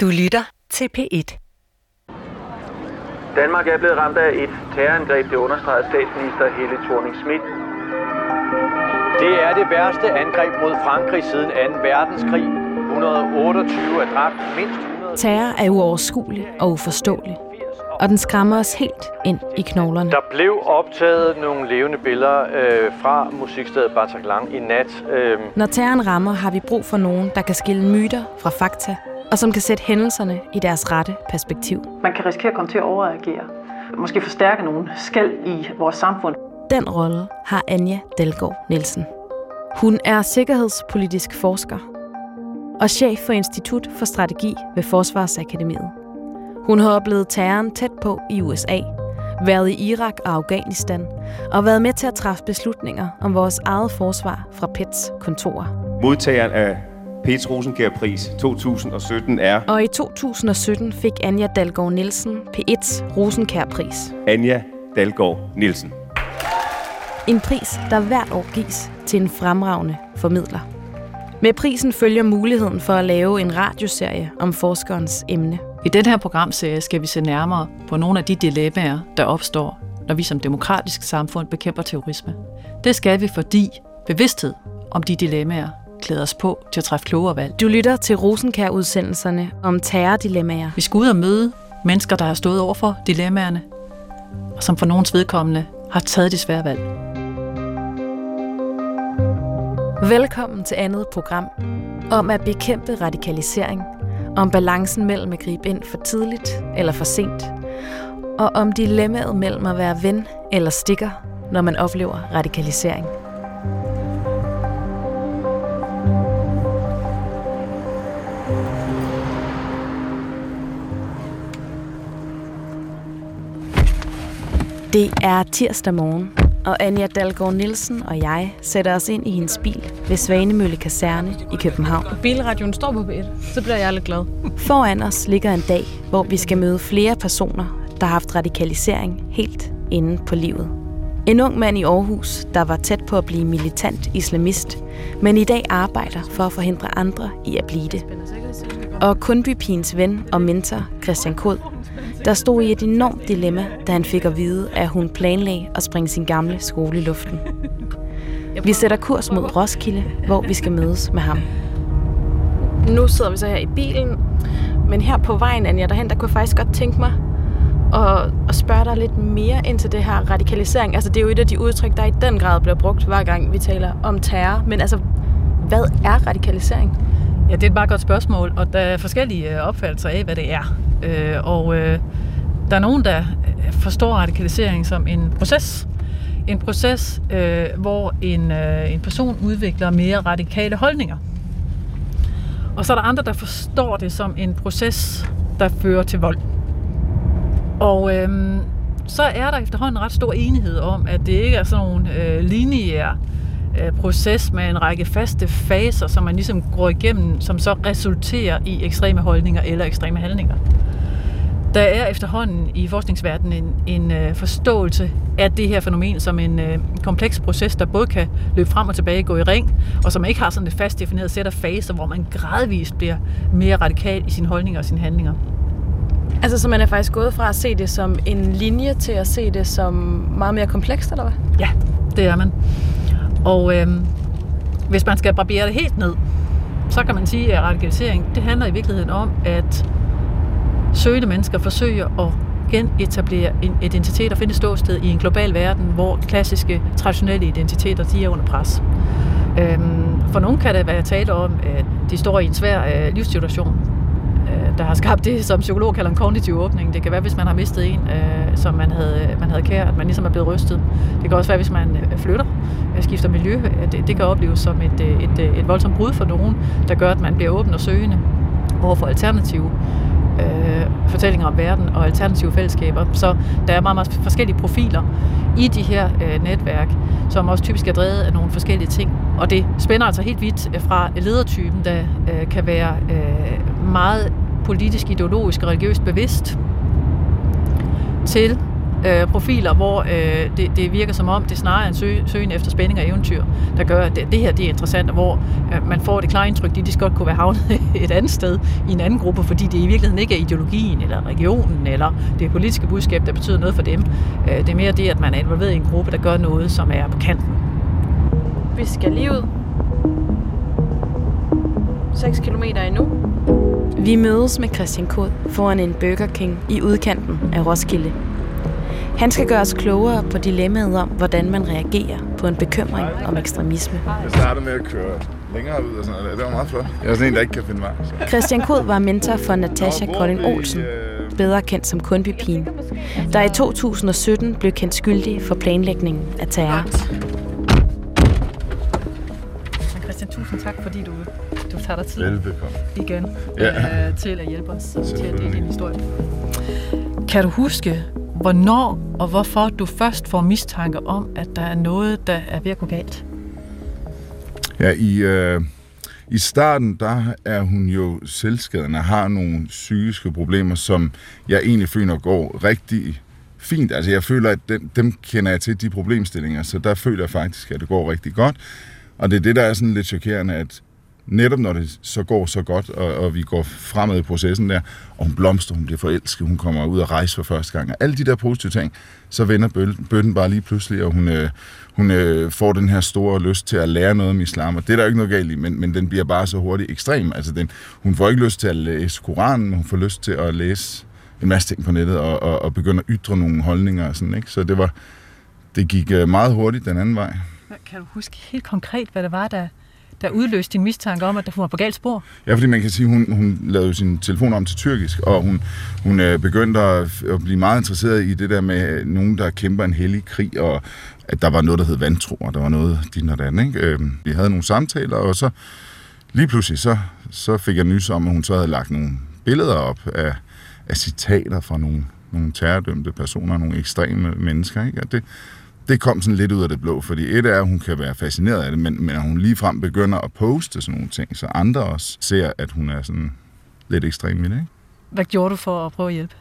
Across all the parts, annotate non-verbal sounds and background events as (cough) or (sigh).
Du lytter til P1. Danmark er blevet ramt af et terrorangreb, det understreger statsminister Helle thorning Schmidt. Det er det værste angreb mod Frankrig siden 2. verdenskrig. 128 er dræbt, mindst 100... Terror er uoverskuelig og uforståelig, og den skræmmer os helt ind i knoglerne. Der blev optaget nogle levende billeder øh, fra musikstedet Bataclan i nat. Øh, Når terroren rammer, har vi brug for nogen, der kan skille myter fra fakta, og som kan sætte hændelserne i deres rette perspektiv. Man kan risikere at komme til at overreagere. Måske forstærke nogle skæld i vores samfund. Den rolle har Anja Dalgaard Nielsen. Hun er sikkerhedspolitisk forsker og chef for Institut for Strategi ved Forsvarsakademiet. Hun har oplevet terroren tæt på i USA, været i Irak og Afghanistan og været med til at træffe beslutninger om vores eget forsvar fra PETs kontorer. Modtageren af Pets Rosenkjær-pris 2017 er Og i 2017 fik Anja Dalgaard Nielsen P1's Rosenkjær-pris. Anja Dalgaard Nielsen. En pris, der hvert år gives til en fremragende formidler. Med prisen følger muligheden for at lave en radioserie om forskerens emne. I den her programserie skal vi se nærmere på nogle af de dilemmaer, der opstår, når vi som demokratisk samfund bekæmper terrorisme. Det skal vi, fordi bevidsthed om de dilemmaer klæder os på til at træffe klogere valg. Du lytter til Rosenkær-udsendelserne om terrordilemmaer. Vi skal ud og møde mennesker, der har stået over for dilemmaerne, og som for nogens vedkommende har taget de svære valg. Velkommen til andet program om at bekæmpe radikalisering, om balancen mellem at gribe ind for tidligt eller for sent, og om dilemmaet mellem at være ven eller stikker, når man oplever radikalisering. Det er tirsdag morgen, og Anja Dalgaard Nielsen og jeg sætter os ind i hendes bil ved Svanemølle Kaserne i København. Bilradioen står på B1, så bliver jeg lidt glad. Foran os ligger en dag, hvor vi skal møde flere personer, der har haft radikalisering helt inde på livet. En ung mand i Aarhus, der var tæt på at blive militant islamist, men i dag arbejder for at forhindre andre i at blive det. Og Kundbypigens ven og mentor, Christian Kod, der stod i et enormt dilemma, da han fik at vide, at hun planlagde at springe sin gamle skole i luften. Vi sætter kurs mod Roskilde, hvor vi skal mødes med ham. Nu sidder vi så her i bilen, men her på vejen, Anja, derhen, der kunne jeg faktisk godt tænke mig at, at spørge dig lidt mere ind til det her radikalisering. Altså, det er jo et af de udtryk, der i den grad bliver brugt, hver gang vi taler om terror. Men altså, hvad er radikalisering? Ja, det er et meget godt spørgsmål, og der er forskellige øh, opfattelser af, hvad det er. Øh, og øh, der er nogen, der øh, forstår radikalisering som en proces. En proces, øh, hvor en, øh, en person udvikler mere radikale holdninger. Og så er der andre, der forstår det som en proces, der fører til vold. Og øh, så er der efterhånden ret stor enighed om, at det ikke er sådan nogle øh, lineære øh, proces med en række faste faser, som man ligesom går igennem, som så resulterer i ekstreme holdninger eller ekstreme handlinger. Der er efterhånden i forskningsverdenen en, en øh, forståelse af det her fænomen som en øh, kompleks proces, der både kan løbe frem og tilbage, gå i ring, og som ikke har sådan et fast defineret sæt af faser, hvor man gradvist bliver mere radikal i sine holdninger og sine handlinger. Altså, så man er faktisk gået fra at se det som en linje til at se det som meget mere komplekst, eller hvad? Ja, det er man. Og øh, hvis man skal barbere det helt ned, så kan man sige, at radikalisering, det handler i virkeligheden om, at søgende mennesker forsøger at genetablere en identitet og finde ståsted i en global verden, hvor klassiske, traditionelle identiteter, de er under pres. Øhm, for nogle kan det være tale om, at de står i en svær øh, livssituation, Øh, der har skabt det, som psykolog kalder en kognitiv åbning. Det kan være, hvis man har mistet en, øh, som man havde, man havde kær, at man ligesom er blevet rystet. Det kan også være, hvis man øh, flytter, øh, skifter miljø. Det, det kan opleves som et, et, et, et voldsomt brud for nogen, der gør, at man bliver åben og søgende overfor alternative øh, fortællinger om verden og alternative fællesskaber. Så der er meget, meget forskellige profiler i de her øh, netværk, som også typisk er drevet af nogle forskellige ting. Og det spænder altså helt vidt fra ledertypen, der øh, kan være øh, meget politisk, ideologisk og religiøst bevidst, til øh, profiler, hvor øh, det, det virker som om, det snarere er en sø, søgen efter spænding og eventyr, der gør, at det, det her det er interessant, og hvor øh, man får det klare indtryk, at de godt kunne være havnet (laughs) et andet sted i en anden gruppe, fordi det i virkeligheden ikke er ideologien eller regionen eller det politiske budskab, der betyder noget for dem. Øh, det er mere det, at man er involveret i en gruppe, der gør noget, som er på kanten. Vi skal lige ud. 6 km endnu. Vi mødes med Christian Kod foran en Burger King i udkanten af Roskilde. Han skal gøre os klogere på dilemmaet om, hvordan man reagerer på en bekymring om ekstremisme. Jeg startede med at køre længere ud og sådan noget. Det var meget flot. Jeg er sådan en, der ikke kan finde vej. Så. Christian Kod var mentor for Natasha Kolding Olsen, bedre kendt som Kundbypigen, der i 2017 blev kendt skyldig for planlægningen af terror. Christian, tusind tak, fordi du, du tager dig tid Velbekomme. igen Ja. øh, til at hjælpe os til at dele din historie. Kan du huske, hvornår og hvorfor du først får mistanke om, at der er noget, der er ved at gå galt? Ja, i, øh, i starten, der er hun jo selvskadende har nogle psykiske problemer, som jeg egentlig føler går rigtig fint. Altså, jeg føler, at dem, dem kender jeg til, de problemstillinger, så der føler jeg faktisk, at det går rigtig godt. Og det er det, der er sådan lidt chokerende, at netop når det så går så godt, og, og vi går fremad i processen der, og hun blomster, hun bliver forelsket, hun kommer ud og rejse for første gang, og alle de der positive ting, så vender bøtten bare lige pludselig, og hun, øh, hun øh, får den her store lyst til at lære noget om islam, og det er der jo ikke noget galt i, men, men den bliver bare så hurtigt ekstrem. Altså den, hun får ikke lyst til at læse Koranen, men hun får lyst til at læse en masse ting på nettet, og, og, og begynde at ytre nogle holdninger og sådan, ikke? Så det var, det gik øh, meget hurtigt den anden vej. Kan du huske helt konkret, hvad det var, der, der udløste din mistanke om, at hun var på galt spor? Ja, fordi man kan sige, hun, hun lavede jo sin telefon om til tyrkisk, og hun, hun øh, begyndte at, at blive meget interesseret i det der med øh, nogen, der kæmper en hellig krig, og at der var noget, der hed vantro, og der var noget din og den, ikke? Øh, vi havde nogle samtaler, og så lige pludselig, så, så fik jeg nys om, at hun så havde lagt nogle billeder op af, af citater fra nogle, nogle terrordømte personer, nogle ekstreme mennesker, ikke? Og det, det kom sådan lidt ud af det blå, fordi et er, at hun kan være fascineret af det, men, men at hun ligefrem begynder at poste sådan nogle ting, så andre også ser, at hun er sådan lidt ekstrem i det, ikke? Hvad gjorde du for at prøve at hjælpe?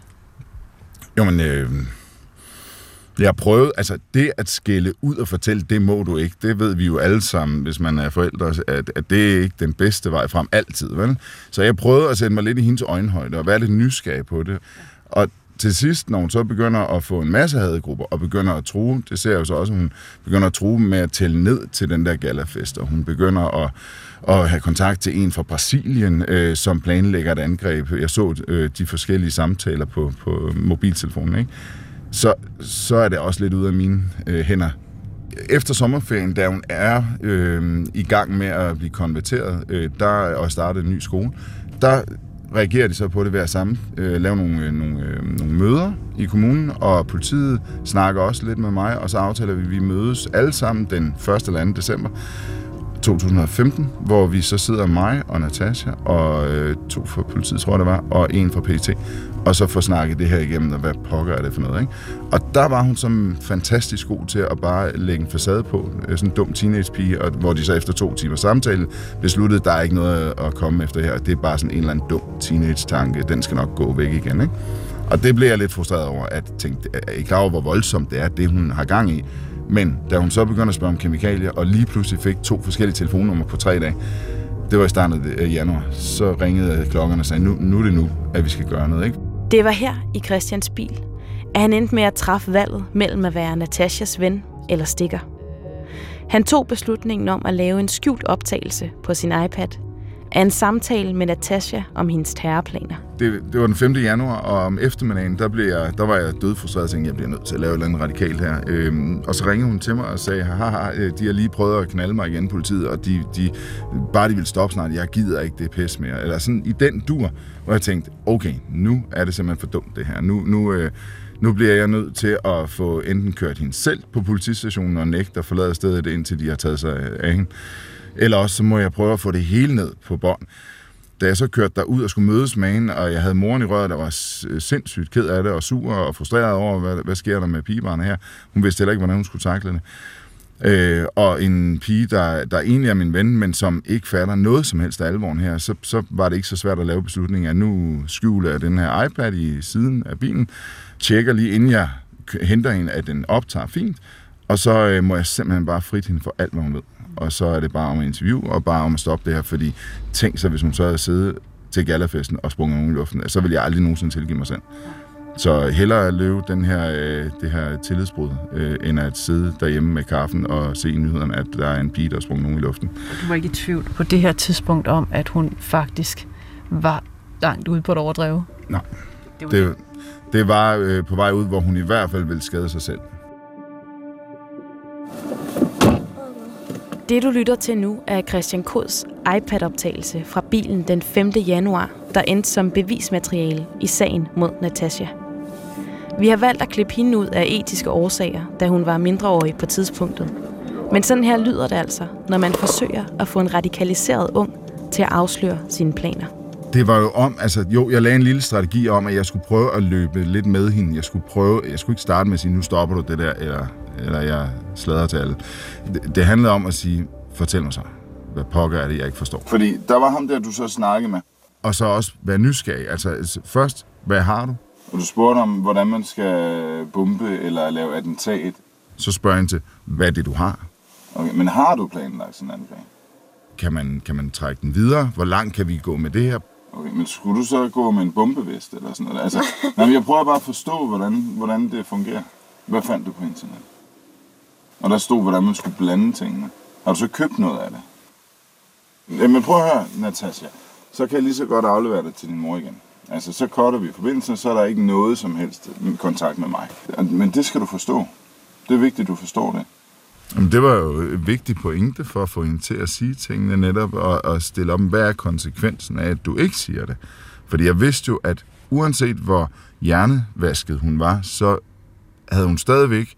Jo, men øh, jeg prøvet, altså det at skælde ud og fortælle, det må du ikke. Det ved vi jo alle sammen, hvis man er forældre, at, at det er ikke den bedste vej frem altid, vel? Så jeg prøvede at sætte mig lidt i hendes øjenhøjde og være lidt nysgerrig på det. Og til sidst, når hun så begynder at få en masse hadegrupper og begynder at true, det ser jeg jo så også, hun begynder at true med at tælle ned til den der galafest, og hun begynder at, at have kontakt til en fra Brasilien, øh, som planlægger et angreb. Jeg så øh, de forskellige samtaler på, på mobiltelefonen, ikke? Så, så er det også lidt ude af mine øh, hænder. Efter sommerferien, da hun er øh, i gang med at blive konverteret øh, der og starte en ny skole, der reagerer de så på det ved at sammen øh, lave nogle, øh, nogle, øh, nogle møder i kommunen, og politiet snakker også lidt med mig, og så aftaler vi, at vi mødes alle sammen den 1. eller 2. december 2015, hvor vi så sidder mig og Natasha, og øh, to fra politiet, tror jeg det var, og en fra PT, og så får snakket det her igennem, og hvad pokker er det for noget, ikke? Og der var hun som fantastisk god til at bare lægge en facade på, øh, sådan en dum teenagepige, og hvor de så efter to timer samtale besluttede, der er ikke noget at komme efter her, det er bare sådan en eller anden dum teenage-tanke, den skal nok gå væk igen, ikke? Og det blev jeg lidt frustreret over, at jeg tænkte, er I klar over, hvor voldsomt det er, det hun har gang i? Men da hun så begyndte at spørge om kemikalier, og lige pludselig fik to forskellige telefonnumre på tre dage, det var i starten af januar, så ringede klokkerne og sagde, nu, nu er det nu, at vi skal gøre noget. Ikke? Det var her i Christians bil, at han endte med at træffe valget mellem at være Natashas ven eller stikker. Han tog beslutningen om at lave en skjult optagelse på sin iPad af en samtale med Natasha om hendes terrorplaner. Det, det var den 5. januar, og om eftermiddagen, der, blev jeg, der var jeg dødfrustreret og tænkte, jeg bliver nødt til at lave et eller andet radikalt her. Øhm, og så ringede hun til mig og sagde, haha, øh, de har lige prøvet at knalde mig igen, politiet, og de, de, bare de vil stoppe snart, jeg gider ikke det pis mere. Eller sådan i den dur, hvor jeg tænkte, okay, nu er det simpelthen for dumt det her. Nu, nu, øh, nu bliver jeg nødt til at få enten kørt hende selv på politistationen og nægte at forlade stedet, indtil de har taget sig af hende. Eller også så må jeg prøve at få det hele ned på bånd. Da jeg så kørte derud og skulle mødes med hende, og jeg havde moren i røret, der var sindssygt ked af det, og sur og frustreret over, hvad, hvad sker der med pigebarnet her. Hun vidste heller ikke, hvordan hun skulle takle det. Øh, og en pige, der, der egentlig er min ven, men som ikke fatter noget som helst af alvoren her, så, så var det ikke så svært at lave beslutningen, at nu skjuler jeg den her iPad i siden af bilen, tjekker lige inden jeg henter en, at den optager fint, og så øh, må jeg simpelthen bare frit hende for alt, hvad hun ved. Og så er det bare om at interview, og bare om at stoppe det her, fordi tænk så, hvis hun så havde siddet til galafesten og sprunget nogen i luften, så ville jeg aldrig nogensinde tilgive mig selv. Så hellere at løbe den her, øh, det her tillidsbrud, øh, end at sidde derhjemme med kaffen og se i nyhederne, at der er en pige, der har sprunget nogen i luften. Du var ikke i tvivl på det her tidspunkt om, at hun faktisk var langt ude på et overdrev. Nej. Det var Det, det var øh, på vej ud, hvor hun i hvert fald ville skade sig selv. Det du lytter til nu er Christian Kods iPad-optagelse fra bilen den 5. januar, der endte som bevismateriale i sagen mod Natasha. Vi har valgt at klippe hende ud af etiske årsager, da hun var mindreårig på tidspunktet. Men sådan her lyder det altså, når man forsøger at få en radikaliseret ung til at afsløre sine planer. Det var jo om, altså jo, jeg lagde en lille strategi om, at jeg skulle prøve at løbe lidt med hende. Jeg skulle prøve, jeg skulle ikke starte med at sige, nu stopper du det der, eller, eller jeg slader til alle. Det, det handlede om at sige, fortæl mig så, hvad pokker er det, jeg ikke forstår. Fordi der var ham der, du så snakkede med. Og så også være nysgerrig. Altså først, hvad har du? Og du spurgte om, hvordan man skal bombe eller lave attentat. Så spørger jeg til, hvad det, du har? Okay, men har du planlagt sådan en angreb? Kan man, kan man trække den videre? Hvor langt kan vi gå med det her? Okay, men skulle du så gå med en bombevest eller sådan noget? Altså, (laughs) nej, jeg prøver bare at forstå, hvordan, hvordan det fungerer. Hvad fandt du på internet? Og der stod, hvordan man skulle blande tingene. Har du så købt noget af det? Jamen prøv at høre, Natasha. Så kan jeg lige så godt aflevere det til din mor igen. Altså, så cutter vi forbindelsen, så er der ikke noget som helst kontakt med mig. Men det skal du forstå. Det er vigtigt, at du forstår det. Jamen, det var jo et vigtigt pointe for at få hende til at sige tingene netop, og, og stille om, hvad er konsekvensen af, at du ikke siger det. Fordi jeg vidste jo, at uanset hvor hjernevasket hun var, så havde hun stadigvæk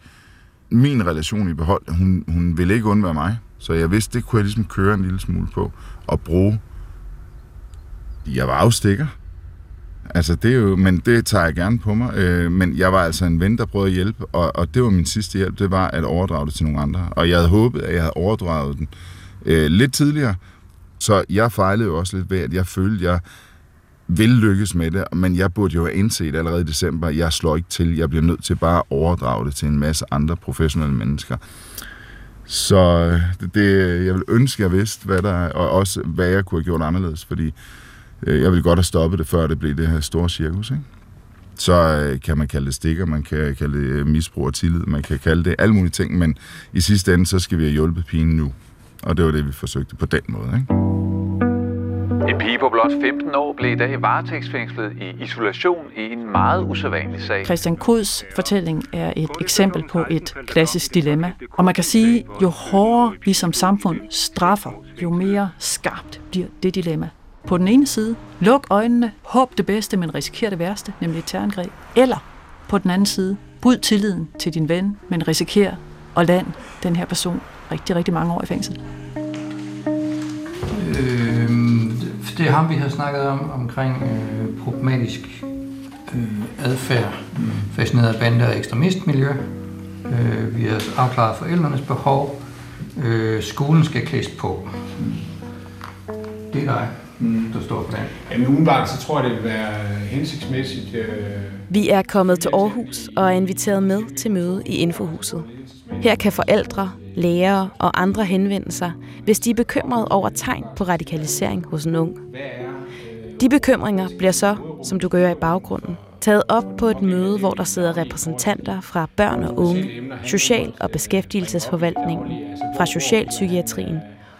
min relation i behold. Hun, hun ville ikke undvære mig. Så jeg vidste, det kunne jeg ligesom køre en lille smule på og bruge. Jeg var afstikker. Altså, det er jo, men det tager jeg gerne på mig. Øh, men jeg var altså en ven, der prøvede at hjælpe, og, og det var min sidste hjælp, det var at overdrage det til nogle andre. Og jeg havde håbet, at jeg havde overdraget den øh, lidt tidligere, så jeg fejlede jo også lidt ved, at jeg følte, at jeg vil lykkes med det, men jeg burde jo have indset allerede i december, jeg slår ikke til, jeg bliver nødt til bare at overdrage det til en masse andre professionelle mennesker. Så øh, det, det jeg vil ønske, jeg vidste, hvad der er, og også hvad jeg kunne have gjort anderledes, fordi øh, jeg ville godt have stoppet det, før det blev det her store cirkus. Ikke? Så øh, kan man kalde det stikker, man kan kalde det øh, misbrug og tillid, man kan kalde det alle mulige ting, men i sidste ende, så skal vi have hjulpet pigen nu. Og det var det, vi forsøgte på den måde. Ikke? En pige på blot 15 år blev i dag varetægtsfængslet i isolation i en meget usædvanlig sag. Christian Kods fortælling er et eksempel på et klassisk dilemma. Og man kan sige, jo hårdere vi som samfund straffer, jo mere skarpt bliver det dilemma. På den ene side, luk øjnene, håb det bedste, men risikere det værste, nemlig et terrorangreb. Eller på den anden side, bryd tilliden til din ven, men risikere at lande den her person rigtig, rigtig mange år i fængsel. Øh, det er ham, vi har snakket om, omkring øh, problematisk øh, adfærd, mm. fascineret af bande- og ekstremistmiljø. Øh, vi har afklaret forældrenes behov. Øh, skolen skal klædes på. Mm. Det er dig, mm. der står på den. Jamen umiddelbart, så tror jeg, det vil være hensigtsmæssigt. Øh... Vi er kommet til Aarhus og er inviteret med til møde i Infohuset. Her kan forældre, lærere og andre henvende sig, hvis de er bekymrede over tegn på radikalisering hos en ung. De bekymringer bliver så, som du gør i baggrunden, taget op på et møde, hvor der sidder repræsentanter fra børn og unge, social- og beskæftigelsesforvaltningen, fra socialpsykiatrien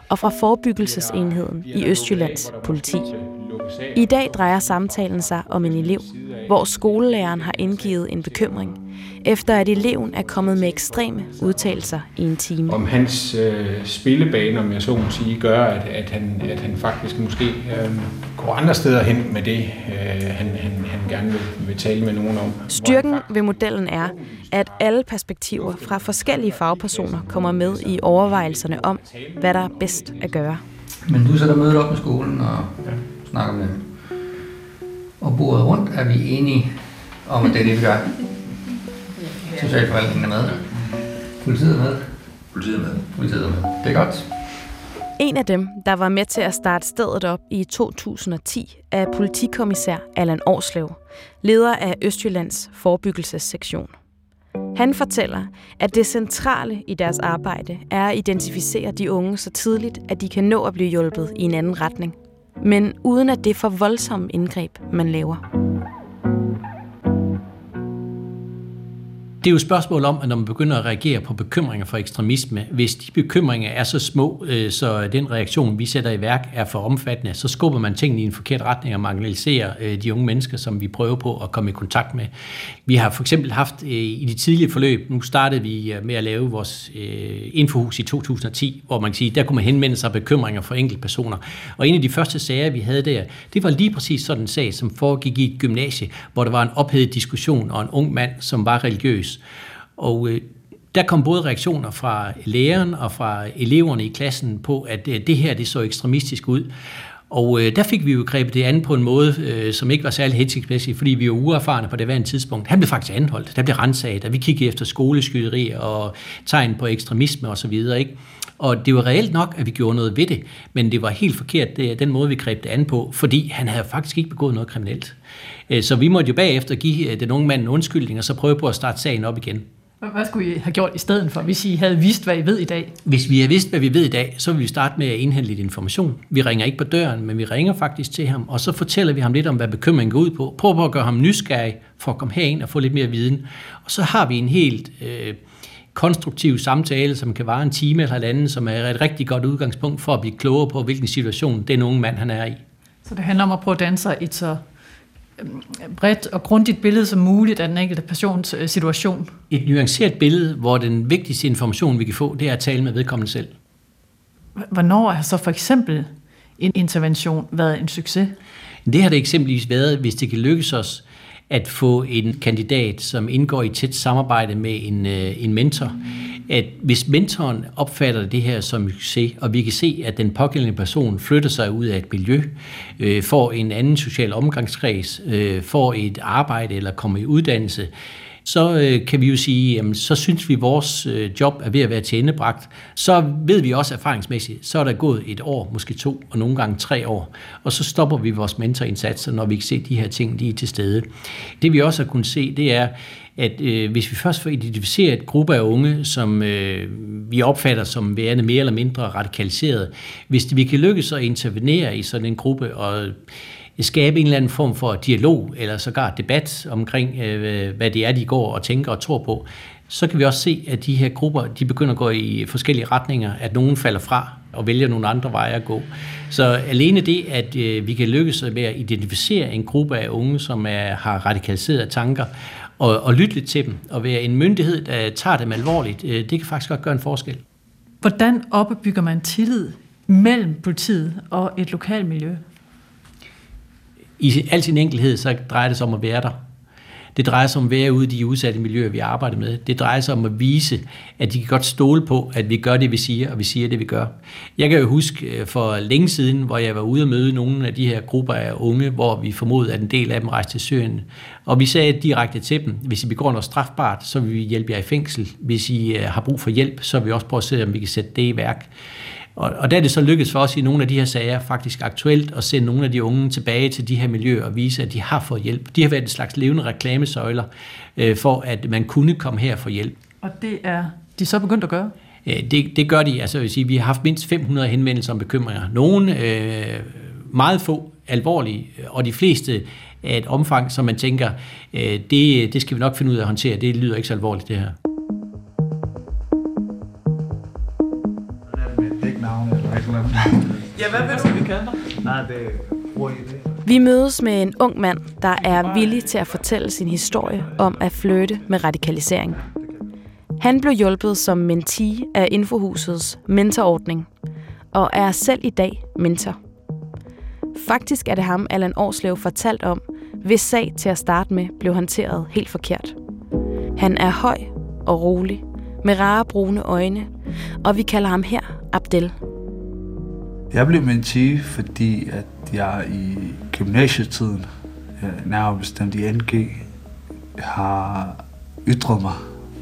og fra forebyggelsesenheden i Østjyllands politi. I dag drejer samtalen sig om en elev, hvor skolelæreren har indgivet en bekymring, efter at eleven er kommet med ekstreme udtalelser i en time. Om hans øh, spillebane, om jeg så må sige, gør, at, at, han, at han faktisk måske øh, går andre steder hen med det, øh, han, han, han gerne vil, vil tale med nogen om. Styrken ved modellen er, at alle perspektiver fra forskellige fagpersoner kommer med i overvejelserne om, hvad der er bedst at gøre. Men du sætter mødet op med skolen og ja. snakker med dem. Og bordet rundt er vi enige om, at det er det, vi gør. Socialforvaltningen er med. Politiet er med. Politiet er med. Politiet er med. Det er godt. En af dem, der var med til at starte stedet op i 2010, er politikommissær Allan Årslev, leder af Østjyllands forebyggelsessektion. Han fortæller, at det centrale i deres arbejde er at identificere de unge så tidligt, at de kan nå at blive hjulpet i en anden retning. Men uden at det er for voldsomme indgreb, man laver. Det er jo et spørgsmål om, at når man begynder at reagere på bekymringer for ekstremisme, hvis de bekymringer er så små, øh, så den reaktion, vi sætter i værk, er for omfattende, så skubber man tingene i en forkert retning og marginaliserer øh, de unge mennesker, som vi prøver på at komme i kontakt med. Vi har for eksempel haft øh, i de tidlige forløb, nu startede vi med at lave vores infohus i 2010, hvor man kan sige, der kunne man henvende sig bekymringer for enkelte personer. Og en af de første sager, vi havde der, det var lige præcis sådan en sag, som foregik i et gymnasie, hvor der var en ophedet diskussion og en ung mand, som var religiøs løs. Og øh, der kom både reaktioner fra læreren og fra eleverne i klassen på, at øh, det her det så ekstremistisk ud. Og øh, der fik vi jo grebet det an på en måde, øh, som ikke var særlig hensigtsmæssig, fordi vi var uerfarne på det hver tidspunkt. Han blev faktisk anholdt, der blev rensaget, og vi kiggede efter skoleskyderi og tegn på ekstremisme osv., ikke? Og det var reelt nok, at vi gjorde noget ved det, men det var helt forkert, det, den måde, vi greb det an på, fordi han havde faktisk ikke begået noget kriminelt. Øh, så vi måtte jo bagefter give øh, den unge mand en undskyldning, og så prøve på at starte sagen op igen. Hvad skulle I have gjort i stedet for, hvis I havde vidst, hvad I ved i dag? Hvis vi havde vidst, hvad vi ved i dag, så vil vi starte med at indhente lidt information. Vi ringer ikke på døren, men vi ringer faktisk til ham, og så fortæller vi ham lidt om, hvad bekymringen går ud på. Prøv på at gøre ham nysgerrig for at komme herind og få lidt mere viden. Og så har vi en helt øh, konstruktiv samtale, som kan vare en time eller halvanden, som er et rigtig godt udgangspunkt for at blive klogere på, hvilken situation den unge mand han er i. Så det handler om at prøve at danse et så øhm, bredt og grundigt billede som muligt af den enkelte persons øh, situation. Et nuanceret billede, hvor den vigtigste information, vi kan få, det er at tale med vedkommende selv. Hvornår har så for eksempel en intervention været en succes? Det har det eksempelvis været, hvis det kan lykkes os at få en kandidat, som indgår i tæt samarbejde med en, øh, en mentor, at hvis mentoren opfatter det her som succes, og vi kan se, at den pågældende person flytter sig ud af et miljø, øh, får en anden social omgangskreds, øh, får et arbejde eller kommer i uddannelse, så øh, kan vi jo sige, jamen, så synes vi, at vores øh, job er ved at være tilendebragt. Så ved vi også erfaringsmæssigt, så er der gået et år, måske to, og nogle gange tre år. Og så stopper vi vores mentorindsatser, når vi ikke ser de her ting de er til stede. Det vi også har kunnet se, det er, at øh, hvis vi først får identificeret et gruppe af unge, som øh, vi opfatter som værende mere eller mindre radikaliseret, hvis vi kan lykkes at intervenere i sådan en gruppe og skabe en eller anden form for dialog eller sågar debat omkring, øh, hvad det er, de går og tænker og tror på, så kan vi også se, at de her grupper, de begynder at gå i forskellige retninger, at nogen falder fra og vælger nogle andre veje at gå. Så alene det, at øh, vi kan lykkes med at identificere en gruppe af unge, som er, har radikaliserede tanker, og, og lytte lidt til dem, og være en myndighed, der tager dem alvorligt, øh, det kan faktisk godt gøre en forskel. Hvordan opbygger man tillid mellem politiet og et lokalmiljø? I al sin enkelhed, så drejer det sig om at være der. Det drejer sig om at være ude i de udsatte miljøer, vi arbejder med. Det drejer sig om at vise, at de kan godt stole på, at vi gør det, vi siger, og vi siger det, vi gør. Jeg kan jo huske øh, for længe siden, hvor jeg var ude og møde nogle af de her grupper af unge, hvor vi formodede, at en del af dem rejste til Syrien. Og vi sagde direkte til dem, hvis I begår noget strafbart, så vil vi hjælpe jer i fængsel. Hvis I øh, har brug for hjælp, så vil vi også prøve at se, om vi kan sætte det i værk. Og, og der er det så lykkedes for os i nogle af de her sager faktisk aktuelt at sende nogle af de unge tilbage til de her miljøer og vise, at de har fået hjælp. De har været en slags levende reklamesøjler øh, for, at man kunne komme her for hjælp. Og det er de så begyndt at gøre? Det, det gør de. Altså, jeg vil sige, vi har haft mindst 500 henvendelser om bekymringer. Nogle øh, meget få alvorlige, og de fleste af et omfang, som man tænker, øh, det, det skal vi nok finde ud af at håndtere. Det lyder ikke så alvorligt, det her. Hvad vil du, vi kalde? Nej, ah, det er Vi mødes med en ung mand, der er villig til at fortælle sin historie om at flytte med radikalisering. Han blev hjulpet som mentee af Infohusets mentorordning, og er selv i dag mentor. Faktisk er det ham, Allan Årslev fortalt om, hvis sag til at starte med blev håndteret helt forkert. Han er høj og rolig, med rare brune øjne, og vi kalder ham her Abdel. Jeg blev mentee, fordi at jeg i gymnasietiden, nærmere bestemt i NG, har ytret mig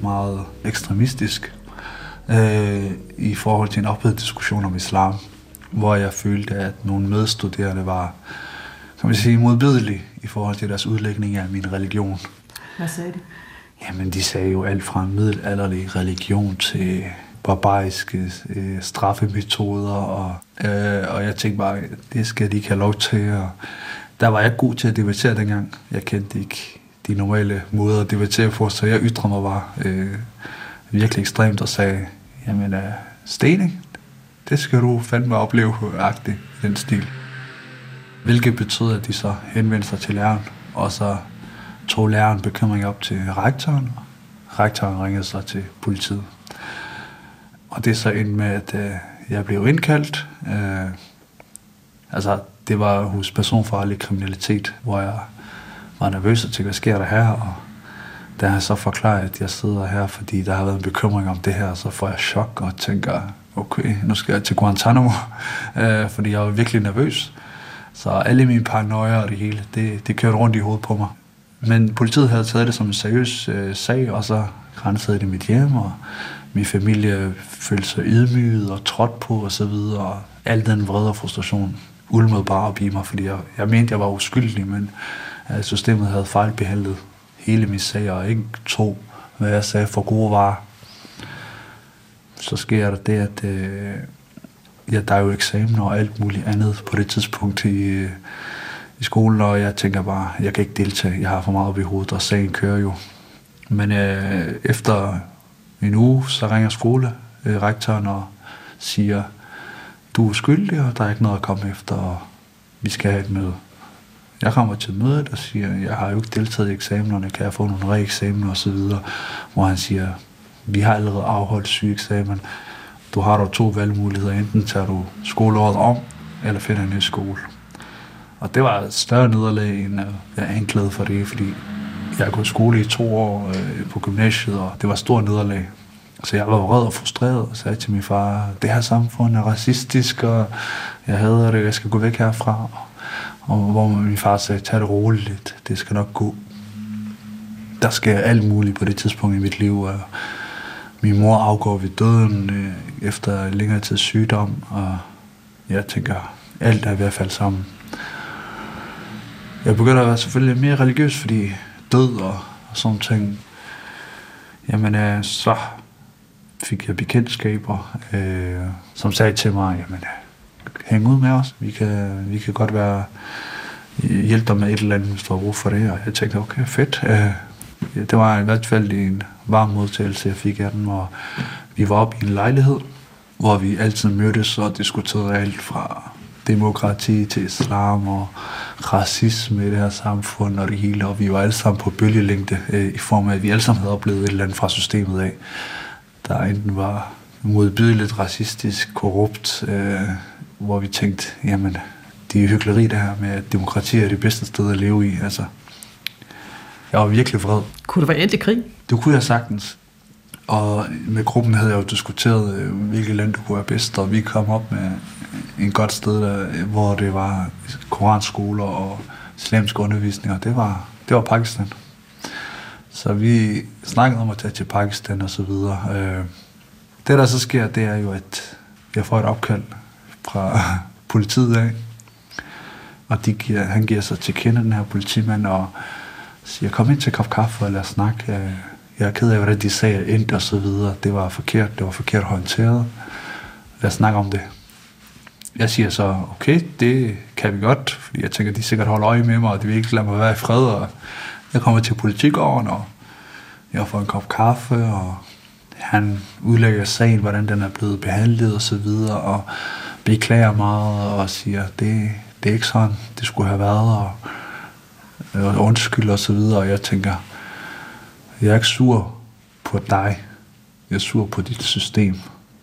meget ekstremistisk øh, i forhold til en ophedet diskussion om islam, hvor jeg følte, at nogle medstuderende var kan man sige, modbydelige i forhold til deres udlægning af min religion. Hvad sagde de? Jamen, de sagde jo alt fra middelalderlig religion til barbariske øh, straffemetoder, og, øh, og jeg tænkte bare, det skal de ikke have lov til. Og der var jeg god til at debattere dengang. Jeg kendte ikke de normale måder at debattere på, så jeg ytrede mig bare øh, virkelig ekstremt og sagde, jamen, øh, stening, det skal du fandme opleve, agtigt, den stil. Hvilket betød, at de så henvendte sig til læreren, og så tog læreren bekymring op til rektoren, rektoren ringede så til politiet. Og det er så endte med, at øh, jeg blev indkaldt. Øh, altså, det var hos personfarlig kriminalitet, hvor jeg var nervøs og tænkte, hvad sker der her? Og da han så forklarer, at jeg sidder her, fordi der har været en bekymring om det her, så får jeg chok og tænker, okay, nu skal jeg til Guantanamo, (laughs) øh, fordi jeg var virkelig nervøs. Så alle mine paranoia og det hele, det, det kørte rundt i hovedet på mig. Men politiet havde taget det som en seriøs øh, sag, og så grænsede det mit hjem, og min familie følte sig ydmyget og trådt på og så videre. Og al den vrede og frustration ulmede bare op i mig, fordi jeg, jeg mente, jeg var uskyldig, men at systemet havde fejlbehandlet hele min sag, og ikke tro, hvad jeg sagde for gode varer. Så sker der det, at øh, ja, der er jo eksamener og alt muligt andet på det tidspunkt i, øh, i skolen, og jeg tænker bare, jeg kan ikke deltage, jeg har for meget op i hovedet, og sagen kører jo. Men øh, efter en uge, så ringer skolerektoren øh, rektoren og siger, du er skyldig, og der er ikke noget at komme efter, og vi skal have et møde. Jeg kommer til mødet og siger, jeg har jo ikke deltaget i eksamenerne, kan jeg få nogle re-eksamener osv., hvor han siger, vi har allerede afholdt syge eksamen. Du har dog to valgmuligheder. Enten tager du skoleåret om, eller finder en ny skole. Og det var et større nederlag, end jeg anklagede for det, fordi jeg har gået i skole i to år øh, på gymnasiet, og det var et stort nederlag. Så jeg var vred og frustreret og sagde til min far, det her samfund er racistisk, og jeg hader det, jeg skal gå væk herfra. Og hvor min far sagde, tag det roligt lidt, det skal nok gå. Der sker alt muligt på det tidspunkt i mit liv, og min mor afgår ved døden øh, efter længere tids sygdom, og jeg tænker, alt er i hvert fald sammen. Jeg begynder at være selvfølgelig mere religiøs, fordi død og, og sådan ting. Jamen, øh, så fik jeg bekendtskaber, øh, som sagde til mig, jamen, øh, hæng ud med os. Vi kan, vi kan godt være øh, hjælpe dig med et eller andet, hvis du har brug for det. Og jeg tænkte, okay, fedt. Øh, det var i hvert fald en varm modtagelse, jeg fik af den, og vi var oppe i en lejlighed, hvor vi altid mødtes og diskuterede alt fra demokrati til islam og racisme i det her samfund og det hele, og vi var alle sammen på bølgelængde øh, i form af, at vi alle sammen havde oplevet et eller andet fra systemet af, der enten var modbydeligt racistisk, korrupt, øh, hvor vi tænkte, jamen, det er hyggeleri det her med, at demokrati er det bedste sted at leve i. Altså, jeg var virkelig vred. Kunne det være endt i krig? Det kunne jeg sagtens. Og med gruppen havde jeg jo diskuteret, øh, hvilket land du kunne være bedst, og vi kom op med en godt sted, der, øh, hvor det var koranskoler og islamsk undervisning, og det var, det var Pakistan. Så vi snakkede om at tage til Pakistan og så videre. Øh, det, der så sker, det er jo, at jeg får et opkald fra (laughs) politiet af, og de giver, han giver sig til kende, den her politimand, og siger, kom ind til kop kaffe og lad os snakke. Jeg er ked af, hvordan de sagde ind og så videre. Det var forkert, det var forkert håndteret. Lad os snakke om det. Jeg siger så, okay, det kan vi godt, fordi jeg tænker, de sikkert holder øje med mig, og de vil ikke lade mig være i fred, og jeg kommer til politikåren, og jeg får en kop kaffe, og han udlægger sagen, hvordan den er blevet behandlet og så videre, og beklager meget og siger, det, det er ikke sådan, det skulle have været, og, og undskyld og så videre, og jeg tænker, jeg er ikke sur på dig, jeg er sur på dit system.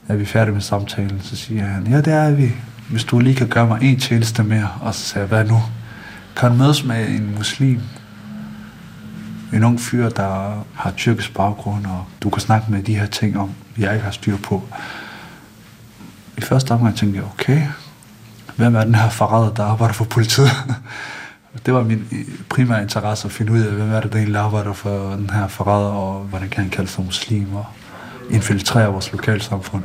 Er vi færdige med samtalen, så siger han, ja det er vi, hvis du lige kan gøre mig en tjeneste mere, og så sagde jeg, hvad nu? Kan du mødes med en muslim, en ung fyr, der har tyrkisk baggrund, og du kan snakke med de her ting om, jeg ikke har styr på. I første omgang tænkte jeg, okay, hvem er den her forræder, der arbejder for politiet? (laughs) det var min øh, primære interesse at finde ud af, hvem er det, der egentlig arbejder for den her forræder, og hvordan kan han kalde sig muslim, og infiltrere vores lokalsamfund.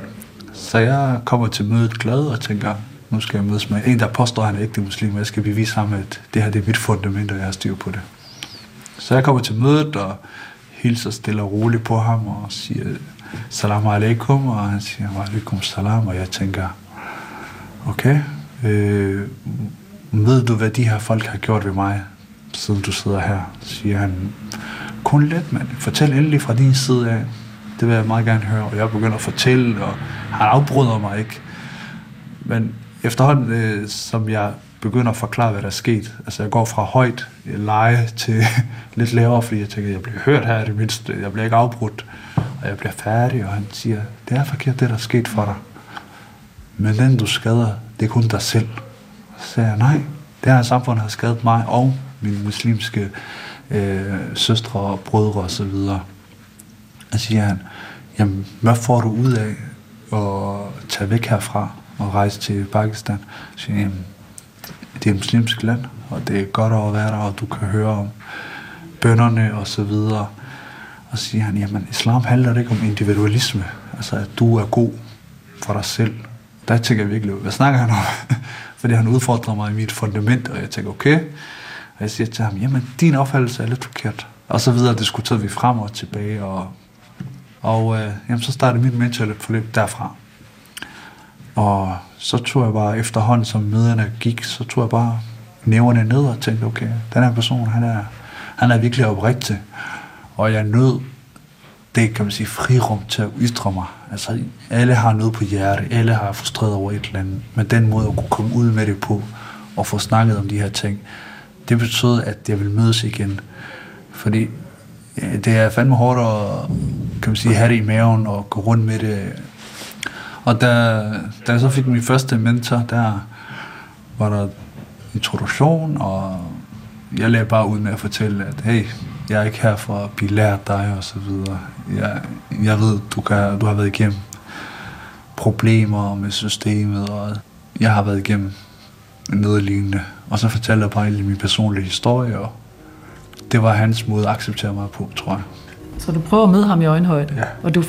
Så jeg kommer til mødet glad og tænker, nu skal jeg mødes med en, der påstår, at han er ægte muslim, og jeg skal bevise ham, at det her det er mit fundament, og jeg har styr på det. Så jeg kommer til mødet, og hilser stille og roligt på ham og siger salam alaikum, og han siger alaikum salam, og jeg tænker, okay, øh, ved du, hvad de her folk har gjort ved mig, siden du sidder her? Siger han, kun lidt, mand. Fortæl endelig fra din side af. Det vil jeg meget gerne høre. Og jeg begynder at fortælle, og han afbryder mig ikke. Men efterhånden, øh, som jeg begynder at forklare, hvad der er sket, altså jeg går fra højt øh, leje til (laughs) lidt lavere, fordi jeg tænker, jeg bliver hørt her i det mindste, jeg bliver ikke afbrudt, og jeg bliver færdig, og han siger, det er forkert, det der er sket for dig. Men den du skader, det er kun dig selv. Så sagde jeg, nej, det her samfund har skadet mig og mine muslimske øh, søstre og brødre og så videre. Og siger han, jamen, hvad får du ud af at tage væk herfra og rejse til Pakistan? Så siger jeg, jamen, det er et muslimsk land, og det er godt at være der, og du kan høre om bønderne og så videre. Og så siger han, jamen, islam handler ikke om individualisme, altså at du er god for dig selv. Der tænker jeg virkelig, hvad snakker han om? (laughs) Fordi han udfordrer mig i mit fundament, og jeg tænker, okay. Og jeg siger til ham, jamen, din opfattelse er lidt forkert. Og så videre diskuterede vi frem og tilbage, og, og øh, jamen, så startede mit mentale forløb derfra. Og så tog jeg bare efterhånden, som møderne gik, så tog jeg bare nævnerne ned og tænkte, okay, den her person, han er, han er virkelig oprigtig. Og jeg nød det, kan man sige, frirum til at ytre mig. Altså, alle har noget på hjerte, alle har frustreret over et eller andet, men den måde at kunne komme ud med det på, og få snakket om de her ting, det betød, at jeg ville mødes igen. Fordi det er fandme hårdt at kan man sige, have det i maven og gå rundt med det. Og da, da jeg så fik min første mentor, der var der introduktion, og jeg lagde bare ud med at fortælle, at hey, jeg er ikke her for at blive lært dig og så videre. Jeg, jeg ved, du, kan, du har været igennem problemer med systemet, og jeg har været igennem noget lignende. Og så fortalte jeg bare min personlige historie, og det var hans måde at acceptere mig på, tror jeg. Så du prøver at møde ham i øjenhøjde, ja. og du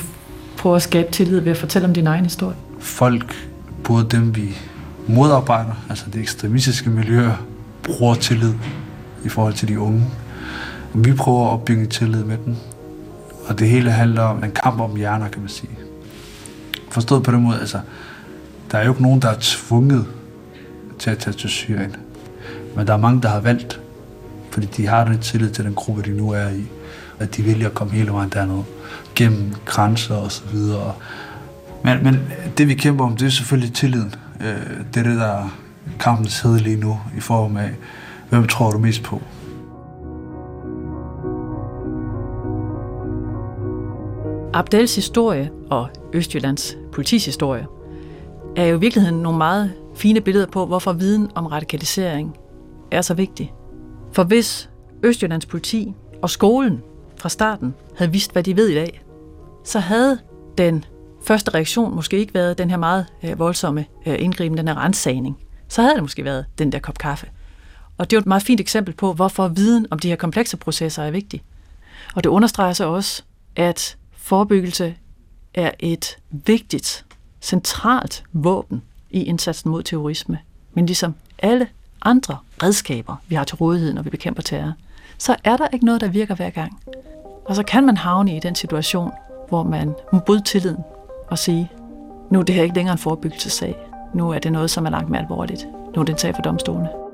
prøver at skabe tillid ved at fortælle om din egen historie? Folk, både dem vi modarbejder, altså det ekstremistiske miljø, bruger tillid i forhold til de unge. Vi prøver at opbygge tillid med dem, og det hele handler om en kamp om hjerner, kan man sige. Forstået på den måde, altså, der er jo ikke nogen, der er tvunget til at tage til Syrien. Men der er mange, der har valgt, fordi de har den tillid til den gruppe, de nu er i, at de vælger at komme hele vejen dernede, gennem grænser og så videre. Men, men det vi kæmper om, det er selvfølgelig tilliden. Øh, det er det, der er kampens hed lige nu, i form af, hvem tror du mest på? Abdels historie og Østjyllands politishistorie er jo i virkeligheden nogle meget fine billeder på, hvorfor viden om radikalisering er så vigtig. For hvis Østjyllands politi og skolen fra starten havde vidst, hvad de ved i dag, så havde den første reaktion måske ikke været den her meget øh, voldsomme øh, indgriben, den her rensagning. Så havde det måske været den der kop kaffe. Og det er jo et meget fint eksempel på, hvorfor viden om de her komplekse processer er vigtig. Og det understreger så også, at forebyggelse er et vigtigt, centralt våben i indsatsen mod terrorisme. Men ligesom alle andre redskaber, vi har til rådighed, når vi bekæmper terror, så er der ikke noget, der virker hver gang. Og så kan man havne i den situation, hvor man må bryde tilliden og sige, nu er det her ikke længere en forebyggelsessag. Nu er det noget, som er langt mere alvorligt. Nu er det en sag for domstolene.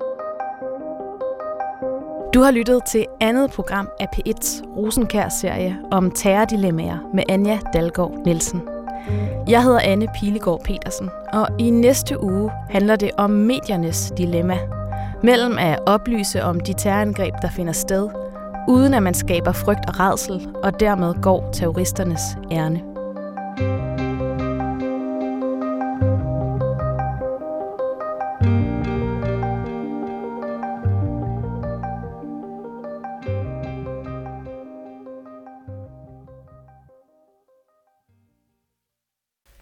Du har lyttet til andet program af P1's Rosenkær-serie om terrordilemmaer med Anja Dalgaard Nielsen. Jeg hedder Anne Pilegaard Petersen, og i næste uge handler det om mediernes dilemma. Mellem at oplyse om de terrorangreb, der finder sted, uden at man skaber frygt og redsel, og dermed går terroristernes ærne.